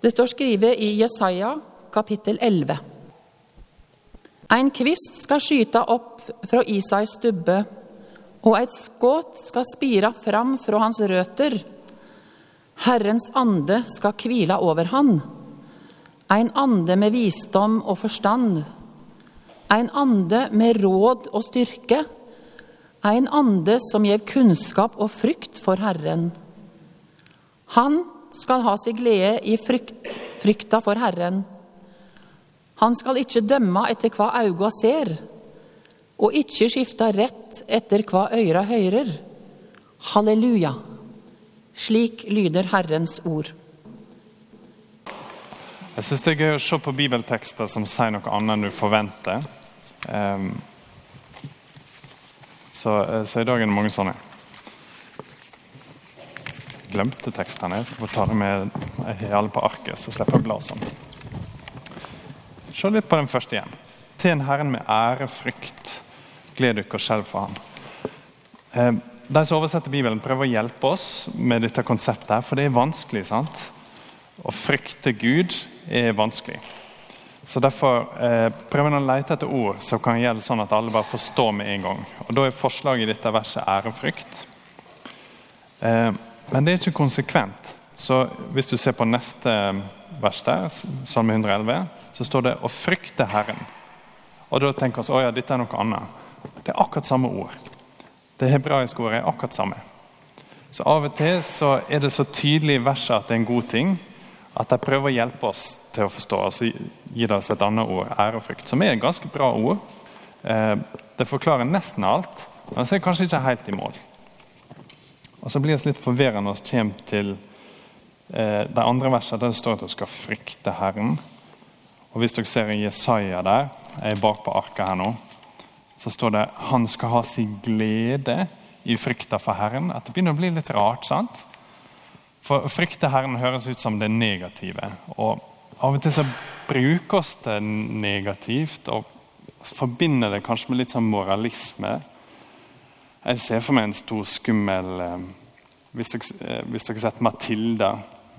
Det står skrevet i Jesaja kapittel 11. Ein kvist skal skyta opp fra Isais stubbe, og eit skudd skal spira fram fra hans røter. Herrens ande skal kvila over han, ein ande med visdom og forstand, ein ande med råd og styrke, ein ande som gjev kunnskap og frykt for Herren. Han skal ha sin glede i frykt, frykta for Herren. Han skal ikke dømme etter hva auga ser, og ikke skifte rett etter hva øyra høyrer. Halleluja! Slik lyder Herrens ord. Jeg syns det er gøy å se på bibeltekster som sier noe annet enn du forventer. Um, så, eh, så i dag er det mange sånne. Glemte tekstene. Jeg skal få ta det med alle på arket, så slipper jeg å bla sånn. Se litt på den første igjen. Tjen Herren med ære, frykt. gled dere selv for ham. Ehm, de som oversetter Bibelen, prøver å hjelpe oss med dette konseptet, her, for det er vanskelig. sant? Å frykte Gud er vanskelig. Så Derfor eh, prøver han å lete etter ord som kan gjøre det sånn at alle bare forstår med en gang. Og Da er forslaget i dette verset ærefrykt. Eh, men det er ikke konsekvent. Så Hvis du ser på neste vers der, Salme 111, så står det 'å frykte Herren'. Og Da tenker vi at ja, dette er noe annet. Det er akkurat samme ord. Det hebraiske ordet er akkurat samme. Så Av og til så er det så tydelig i verset at det er en god ting, at de prøver å hjelpe oss til å forstå. altså gir oss et annet ord, ærefrykt, som er et ganske bra ord. Eh, det forklarer nesten alt, men så er det kanskje ikke helt i mål. Og Så blir det litt forvirrende når vi kommer til eh, det andre verset, der det står at du skal frykte Herren. Og Hvis dere ser Jesaja der, jeg er bak på arket her nå, så står det han skal ha sin glede i frykta for Herren. At det begynner å bli litt rart. sant? For frykte Herren høres ut som det negative. Og Av og til så bruker oss det negativt og forbinder det kanskje med litt sånn moralisme. Jeg ser for meg en stor, skummel eh, Hvis dere, eh, hvis dere har sett Matilda,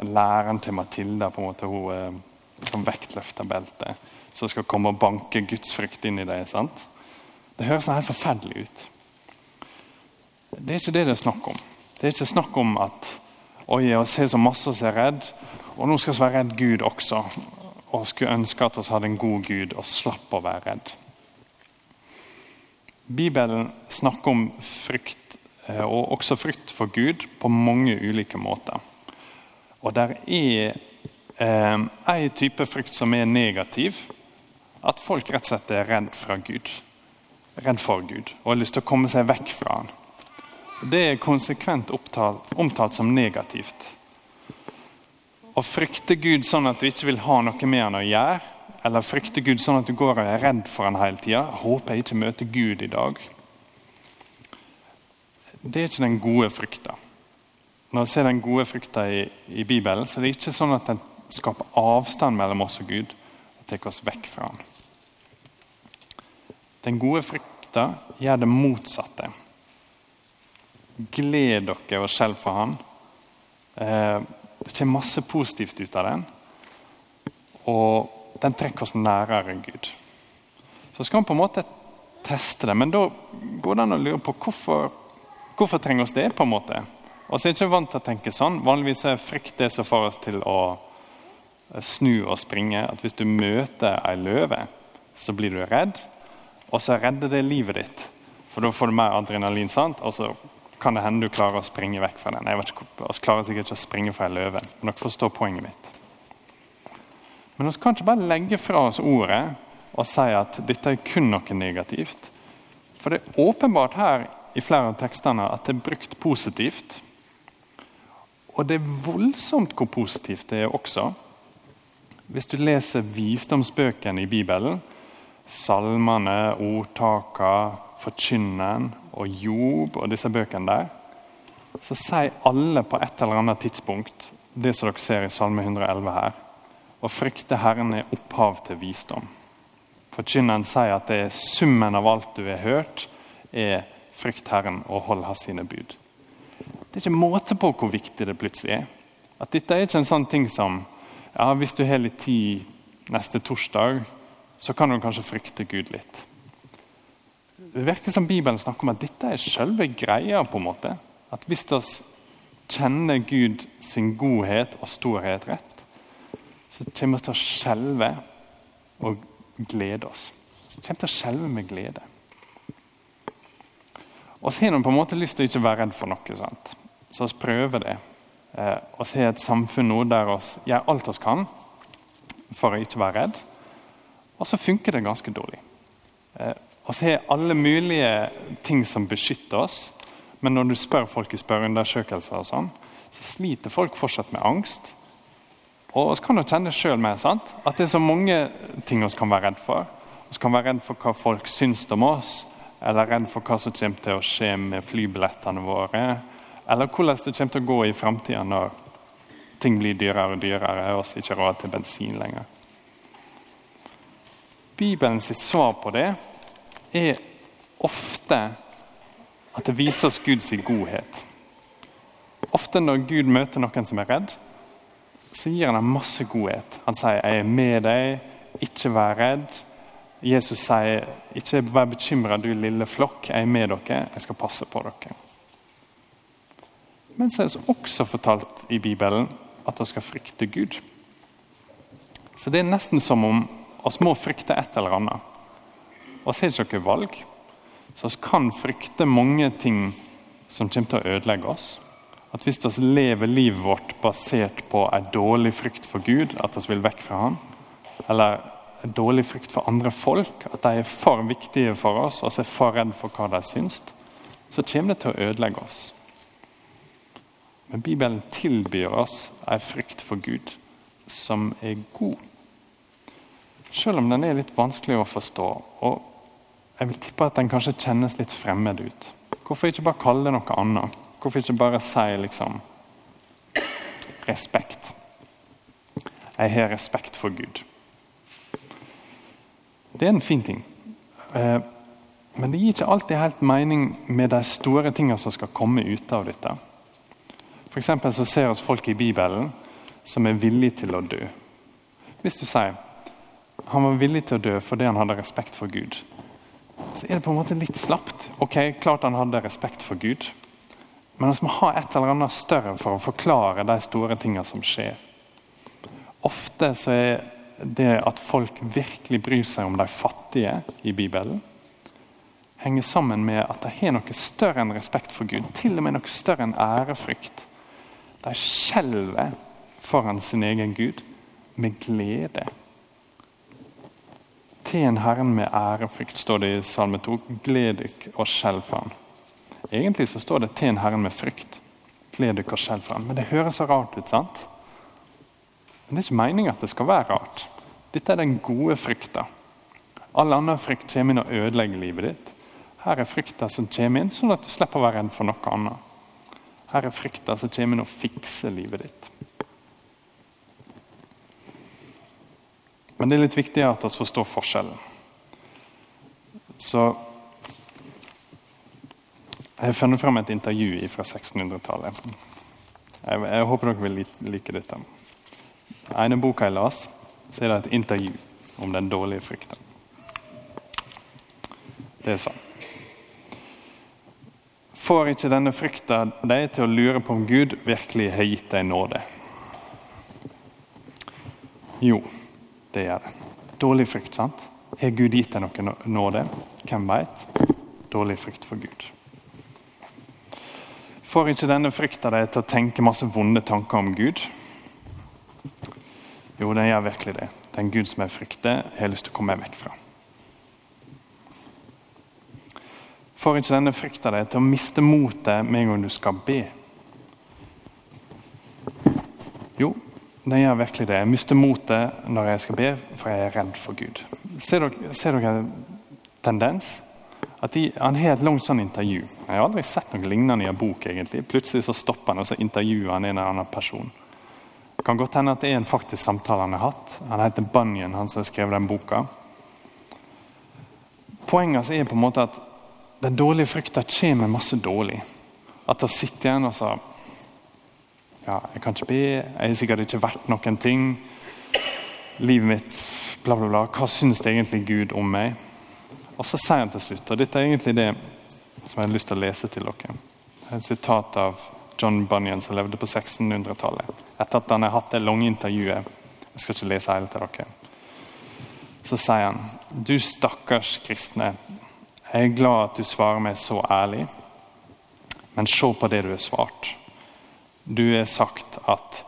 læreren til Matilda, på en måte hun eh, som vektløfter beltet, som skal komme og banke Guds frykt inn i deg. sant? Det høres helt forferdelig ut. Det er ikke det det er snakk om. Det er ikke snakk om at oi, jeg ser så masse og er redd, og nå skal vi være redd Gud også. Og skulle ønske at vi hadde en god Gud og slapp å være redd. Bibelen snakker om frykt, eh, og også frykt for Gud, på mange ulike måter. Og der er eh, en type frykt som er negativ. At folk rett og slett er redd fra Gud. Redd for Gud og har lyst til å komme seg vekk fra han. Det er konsekvent opptalt, omtalt som negativt. Å frykte Gud sånn at du ikke vil ha noe med han å gjøre, eller frykter Gud sånn at du går og er redd for han hele tida, håper jeg ikke møter Gud i dag. Det er ikke den gode frykta. Når jeg ser den gode frykta i, i, Bibelen, så er det ikke sånn at den skaper avstand mellom oss og Gud og tar oss vekk fra han. Den gode frykta gjør det motsatte. Gled dere og skjelv for Han. Eh, det kommer masse positivt ut av den. Og den trekker oss nærere Gud. Så skal vi på en måte teste det, men da går det an å lure på hvorfor, hvorfor trenger oss det. på en måte? Og så er jeg ikke vant til å tenke sånn. Vanligvis er frykt det som får oss til å snu og springe. At hvis du møter ei løve, så blir du redd, og så redder det livet ditt. For da får du mer adrenalin, sant? og så kan det hende du klarer å springe vekk fra den. Jeg vet ikke, Vi klarer sikkert ikke å springe fra en løve, men dere forstår poenget mitt. Men vi kan ikke bare legge fra oss ordet og si at dette er kun noe negativt. For det er åpenbart her i flere av tekstene at det er brukt positivt. Og det er voldsomt hvor positivt det er også. Hvis du leser visdomsbøkene i Bibelen, salmene, ordtaka, Forkynneren og Job og disse bøkene der, så sier alle på et eller annet tidspunkt det som dere ser i Salme 111 her. Å frykte Herren er opphav til visdom. Forkynneren sier at det er summen av alt du har hørt, er frykt Herren og hold hans sine bud. Det er ikke måte på hvor viktig det plutselig er. At Dette er ikke en sånn ting som ja, hvis du har litt tid neste torsdag, så kan du kanskje frykte Gud litt. Det virker som Bibelen snakker om at dette er selve greia. på en måte. At Hvis vi kjenner Gud sin godhet og storhet rett, så kommer vi til å skjelve og glede oss. Så kommer vi til å skjelve med glede. Og så har vi på en måte lyst til å ikke være redd for noe. sant? Så vi prøver det. Eh, og så har et samfunn nå der vi gjør alt vi kan for å ikke være redd. Og så funker det ganske dårlig. Eh, og så har alle mulige ting som beskytter oss. Men når du spør folk i spørreundersøkelser, og sånn, så sliter folk fortsatt med angst. Og vi kan jo kjenne sjøl med sant? at det er så mange ting vi kan være redd for. Vi kan være redd for hva folk syns om oss, eller redd for hva som kommer til å skje med flybillettene våre. Eller hvordan det kommer til å gå i framtida når ting blir dyrere og dyrere og vi ikke har råd til bensin lenger. Bibelens svar på det er ofte at det viser oss Guds godhet. Ofte når Gud møter noen som er redd, så gir han ham masse godhet. Han sier 'jeg er med deg', 'ikke vær redd'. Jesus sier 'ikke vær bekymra, du lille flokk, jeg er med dere, jeg skal passe på dere'. Men så er det også fortalt i Bibelen at vi skal frykte Gud. Så det er nesten som om oss må frykte et eller annet. Vi har ikke noe valg. Så vi kan frykte mange ting som kommer til å ødelegge oss. At Hvis vi lever livet vårt basert på en dårlig frykt for Gud, at vi vil vekk fra ham, eller en dårlig frykt for andre folk, at de er for viktige for oss og er for redd for hva de syns, så kommer det til å ødelegge oss. Men Bibelen tilbyr oss en frykt for Gud som er god. Selv om den er litt vanskelig å forstå. Og jeg vil tippe at den kanskje kjennes litt fremmed ut. Hvorfor ikke bare kalle det noe annet? Hvorfor ikke bare si liksom respekt? Jeg har respekt for Gud. Det er en fin ting. Eh, men det gir ikke alltid helt mening med de store tingene som skal komme ut av dette. For så ser vi folk i Bibelen som er villige til å dø. Hvis du sier han var villig til å dø fordi han hadde respekt for Gud, så er det på en måte litt slapt. Ok, Klart han hadde respekt for Gud, men vi må ha et eller annet større for å forklare de store tingene som skjer. Ofte så er det at folk virkelig bryr seg om de fattige i Bibelen, henger sammen med at de har noe større enn respekt for Gud. Til og med noe større enn ærefrykt. De skjelver foran sin egen Gud med glede. Til en Herren med ærefrykt, står det i Salme 2. Gled dykk og skjelv for han. Egentlig så står det 'tjen Herren med frykt'. Kle dere selv for. Men det høres så rart ut, sant? Men det er ikke meninga at det skal være rart. Dette er den gode frykta. All annen frykt kommer inn og ødelegger livet ditt. Her er frykta som kommer inn, sånn at du slipper å være redd for noe annet. Her er frykta som kommer inn og fikser livet ditt. Men det er litt viktig at vi forstår forskjellen. Så Jeg har funnet fram et intervju fra 1600-tallet. Jeg, jeg, håper dere vil like dette. I ene boka jeg las, så er det et intervju om den dårlige frykten. Det er sånn får ikke denne frykta deg til å lure på om Gud virkelig har gitt deg nåde? Jo, det gjør det. Dårlig frykt, sant? Har Gud gitt deg noe nåde? Hvem veit? Dårlig frykt for Gud. Får ikke denne frykta deg til å tenke masse vonde tanker om Gud? Jo, den gjør virkelig det. Den Gud som jeg frykter, har jeg lyst til å komme meg vekk fra. Får ikke denne frykta deg til å miste motet med en gang du skal be? Jo, den gjør virkelig det. Jeg mister motet når jeg skal be, for jeg er redd for Gud. Ser dere, ser dere tendens? At de, Han har et langt sånn intervju. Jeg har aldri sett noe lignende i en bok. egentlig. Plutselig så stopper han og så intervjuer han en eller annen person. Det kan godt hende at det er en faktisk samtale han har hatt. Han heter Bunyan, han som har skrevet den boka. Poenget er på en måte at den dårlige frykta kommer masse dårlig. At det sitter igjen og så Ja, jeg kan ikke be, jeg er sikkert ikke vært noen ting. livet mitt bla, bla, bla. Hva syns egentlig Gud om meg? Og så sier han til slutt, og dette er egentlig det som jeg har lyst til å lese til dere. Et sitat av John Bunyan som levde på 1600-tallet. Etter at han har hatt det lange intervjuet. Jeg skal ikke lese hele til dere. Så sier han Du stakkars kristne. Jeg er glad at du svarer meg så ærlig. Men se på det du har svart. Du har sagt at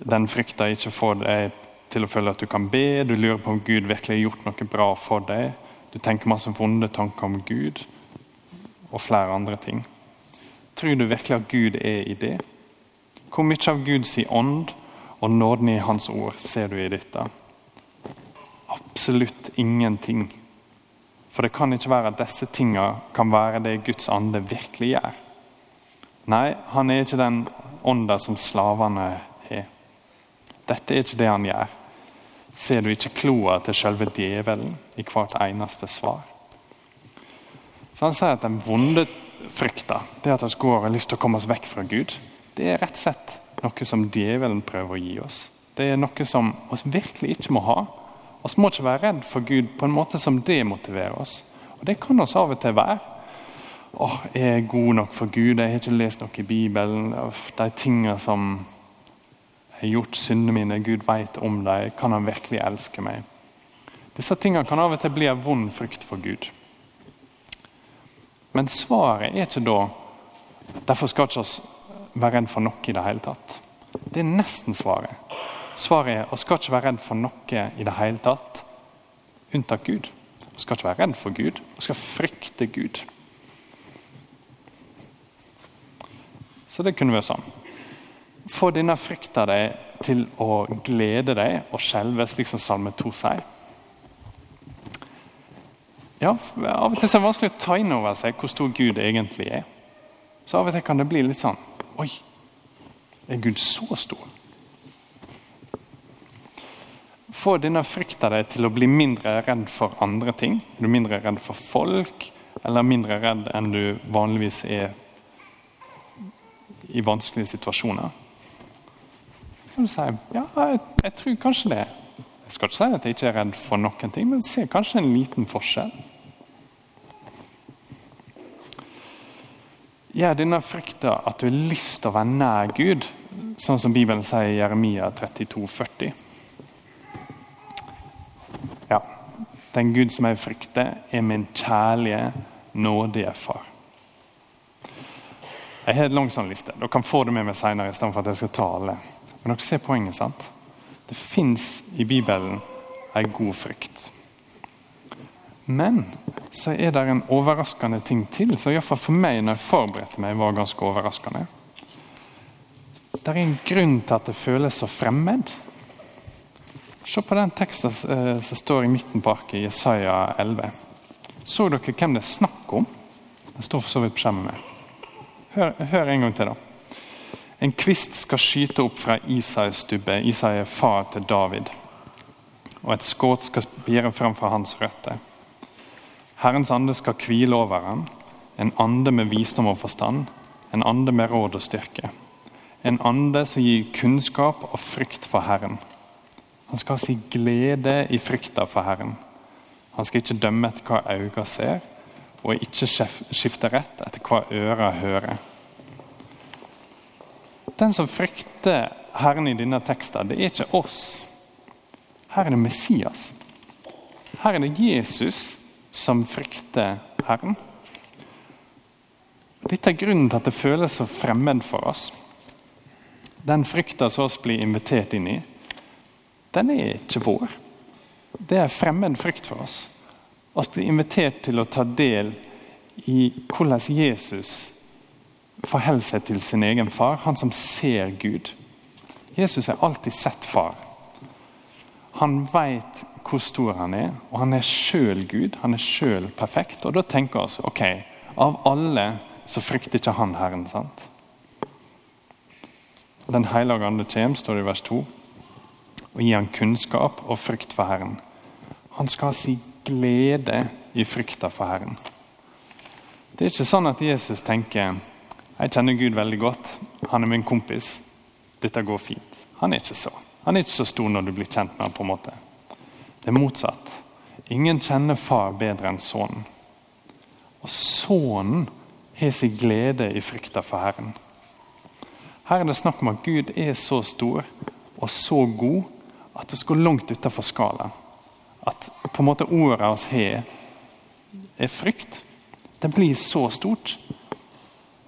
den frykta ikke får deg til å føle at du kan be. Du lurer på om Gud virkelig har gjort noe bra for deg. Du tenker masse vonde tanker om Gud og flere andre ting. Tror du virkelig at Gud er i det? Hvor mye av Guds ånd og nåden i Hans ord ser du i dette? Absolutt ingenting. For det kan ikke være at disse tingene kan være det Guds ande virkelig gjør. Nei, han er ikke den ånda som slavene har. Dette er ikke det han gjør. Ser du ikke kloa til selve djevelen i hvert eneste svar? Så Han sier at den vonde frykta, det at vi går og har lyst til å komme oss vekk fra Gud, det er rett og slett noe som djevelen prøver å gi oss. Det er noe som vi virkelig ikke må ha. Vi må ikke være redd for Gud på en måte som demotiverer oss. Og Det kan oss av og til være. Åh, jeg er god nok for Gud, jeg har ikke lest noe i Bibelen. De tingene som jeg har gjort, syndene mine, Gud vet om dem. Kan han virkelig elske meg? Disse tingene kan av og til bli en vond frykt for Gud. Men svaret er ikke da Derfor skal vi ikke være redd for noe i det hele tatt. Det er nesten svaret. Svaret er vi skal ikke være redd for noe i det hele tatt, unntatt Gud. Vi skal ikke være redd for Gud, vi skal frykte Gud. Så det kunne vært sånn. Få denne frykta deg til å glede deg og skjelve, slik som Salme 2 sier. Ja, Av og til er det vanskelig å ta inn over seg hvor stor Gud egentlig er. Så av og til kan det bli litt sånn Oi, er Gud så stor? Få denne frykta deg til å bli mindre redd for andre ting. Er du mindre redd for folk, eller mindre redd enn du vanligvis er i vanskelige situasjoner? Si ja, jeg, jeg tror kanskje det. Jeg skal ikke si at jeg ikke er redd for noen ting, men ser kanskje en liten forskjell. Gjør denne frykta at du har lyst til å være nær Gud, sånn som Bibelen sier i Jeremia 32, 40. Ja, den Gud som jeg frykter, er min kjærlige, nådige far. Jeg har en lang sånn liste. Dere kan få det med meg senere. i stedet for at jeg skal ta alle. Men dere ser poenget, sant? Det fins i Bibelen en god frykt. Men så er det en overraskende ting til, som iallfall for meg når jeg forberedte meg, var ganske overraskende. Det er en grunn til at det føles så fremmed. Se på den teksten eh, som står i midten på arket i Jesaja 11. Så dere hvem det er snakk om? Den står for så vidt på skjermen. Hør, hør en gang til, da. En kvist skal skyte opp fra Isais stubbe. Isai er far til David. Og et skudd skal spire frem fra hans røtter. Herrens ande skal hvile over ham, en ande med visdom og forstand, en ande med råd og styrke. En ande som gir kunnskap og frykt for Herren. Han skal si glede i frykta for Herren. Han skal ikke dømme etter hva øynene ser, og ikke skifte rett etter hva øra hører. Den som frykter Herren i denne teksten, det er ikke oss. Her er det Messias. Her er det Jesus som frykter Herren. Dette er grunnen til at det føles så fremmed for oss. Den frykta som oss blir invitert inn i, den er ikke vår. Det er fremmed frykt for oss. Vi blir invitert til å ta del i hvordan Jesus forholder seg til sin egen far, han som ser Gud. Jesus har alltid sett far. Han vet hvor stor han er, og han er sjøl Gud. Han er sjøl perfekt. Og da tenker vi ok, av alle så frykter ikke han Herren. sant? Den hellige ande kommer, står det i vers 2, og gir han kunnskap og frykt for Herren. Han skal si glede i frykta for Herren. Det er ikke sånn at Jesus tenker jeg kjenner Gud veldig godt. Han er min kompis. Dette går fint. Han er ikke så. Han er ikke så stor når du blir kjent med ham. på en måte. Det er motsatt. Ingen kjenner far bedre enn sønnen. Og sønnen har sin glede i frykta for Herren. Her er det snakk om at Gud er så stor og så god at det går langt utenfor skalaen. At på en måte ordet vi har, er frykt. Det blir så stort.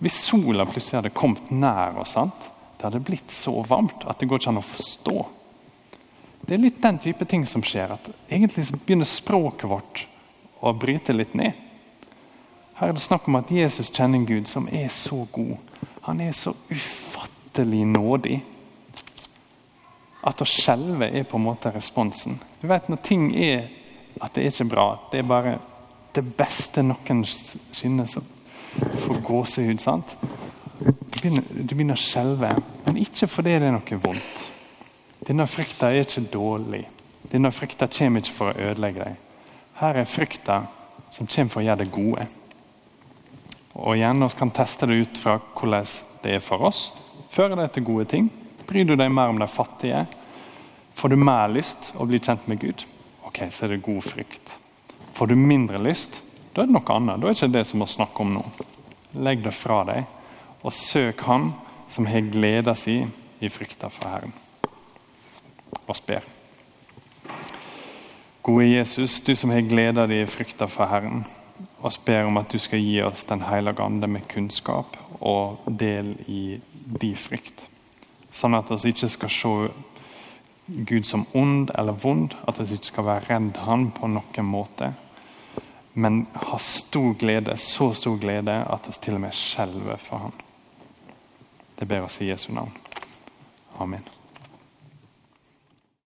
Hvis sola plutselig hadde kommet nær oss, sant? det hadde blitt så varmt at det går ikke an å forstå. Det er litt den type ting som skjer. at Egentlig begynner språket vårt å bryte litt ned. Her er det snakk om at Jesus kjenner en Gud som er så god. Han er så ufattelig nådig. At å skjelve er på en måte responsen. Du vet Når ting er at det er ikke bra, det er bare det beste noen synes Du får gåsehud. sant? Du begynner, du begynner å skjelve, men ikke fordi det er noe vondt. Denne frykta er ikke dårlig. Denne frykta kommer ikke for å ødelegge deg. Her er frykta som kommer for å gjøre det gode. Og igjen, Vi kan teste det ut fra hvordan det er for oss. Fører det til gode ting? Bryr du deg mer om de fattige? Får du mer lyst å bli kjent med Gud? Ok, så er det god frykt. Får du mindre lyst? Da er det noe annet. Da er det ikke det som vi snakker om nå. Legg det fra deg, og søk Han som har gleda si i frykta for Herren. Og ber. Gode Jesus, du som har gleda di i frykta for Herren. Og ber om at du skal gi oss Den hellige ande med kunnskap og del i din frykt. Sånn at vi ikke skal se Gud som ond eller vond, at vi ikke skal være redd Han på noen måte men har stor glede, så stor glede at vi til og med skjelver for ham. Det ber oss i Jesu navn. Amen.